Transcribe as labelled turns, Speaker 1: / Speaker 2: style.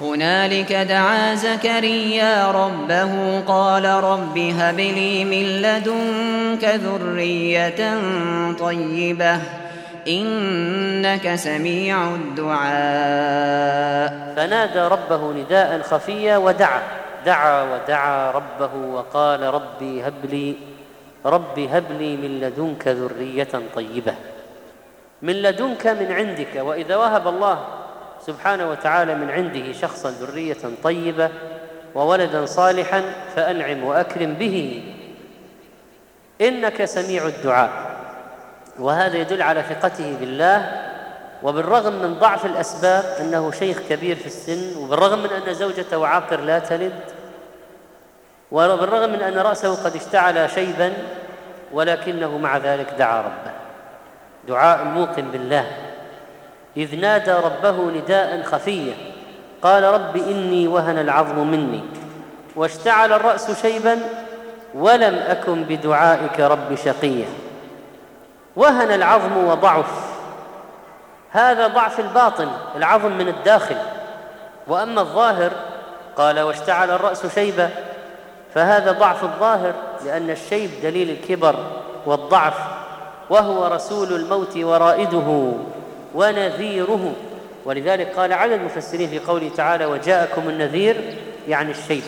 Speaker 1: هنالك دعا زكريا ربه قال رب هب لي من لدنك ذرية طيبة إنك سميع الدعاء.
Speaker 2: فنادى ربه نداء خفيا ودعا دعا ودعا ربه وقال ربي هب لي ربي هب لي من لدنك ذرية طيبة. من لدنك من عندك وإذا وهب الله سبحانه وتعالى من عنده شخصا ذرية طيبة وولدا صالحا فأنعم وأكرم به. إنك سميع الدعاء. وهذا يدل على ثقته بالله وبالرغم من ضعف الأسباب أنه شيخ كبير في السن وبالرغم من أن زوجته عاقر لا تلد وبالرغم من أن رأسه قد اشتعل شيبا ولكنه مع ذلك دعا ربه. دعاء موقن بالله. إذ نادى ربه نداء خفيا قال رب إني وهن العظم مني. واشتعل الرأس شيبا ولم أكن بدعائك رب شقيا وهن العظم وضعف. هذا ضعف الباطن العظم من الداخل. وأما الظاهر قال واشتعل الرأس شيبا فهذا ضعف الظاهر لأن الشيب دليل الكبر والضعف وهو رسول الموت ورائده. ونذيره. ولذلك قال على المفسرين في قوله تعالى وجاءكم النذير يعني الشيب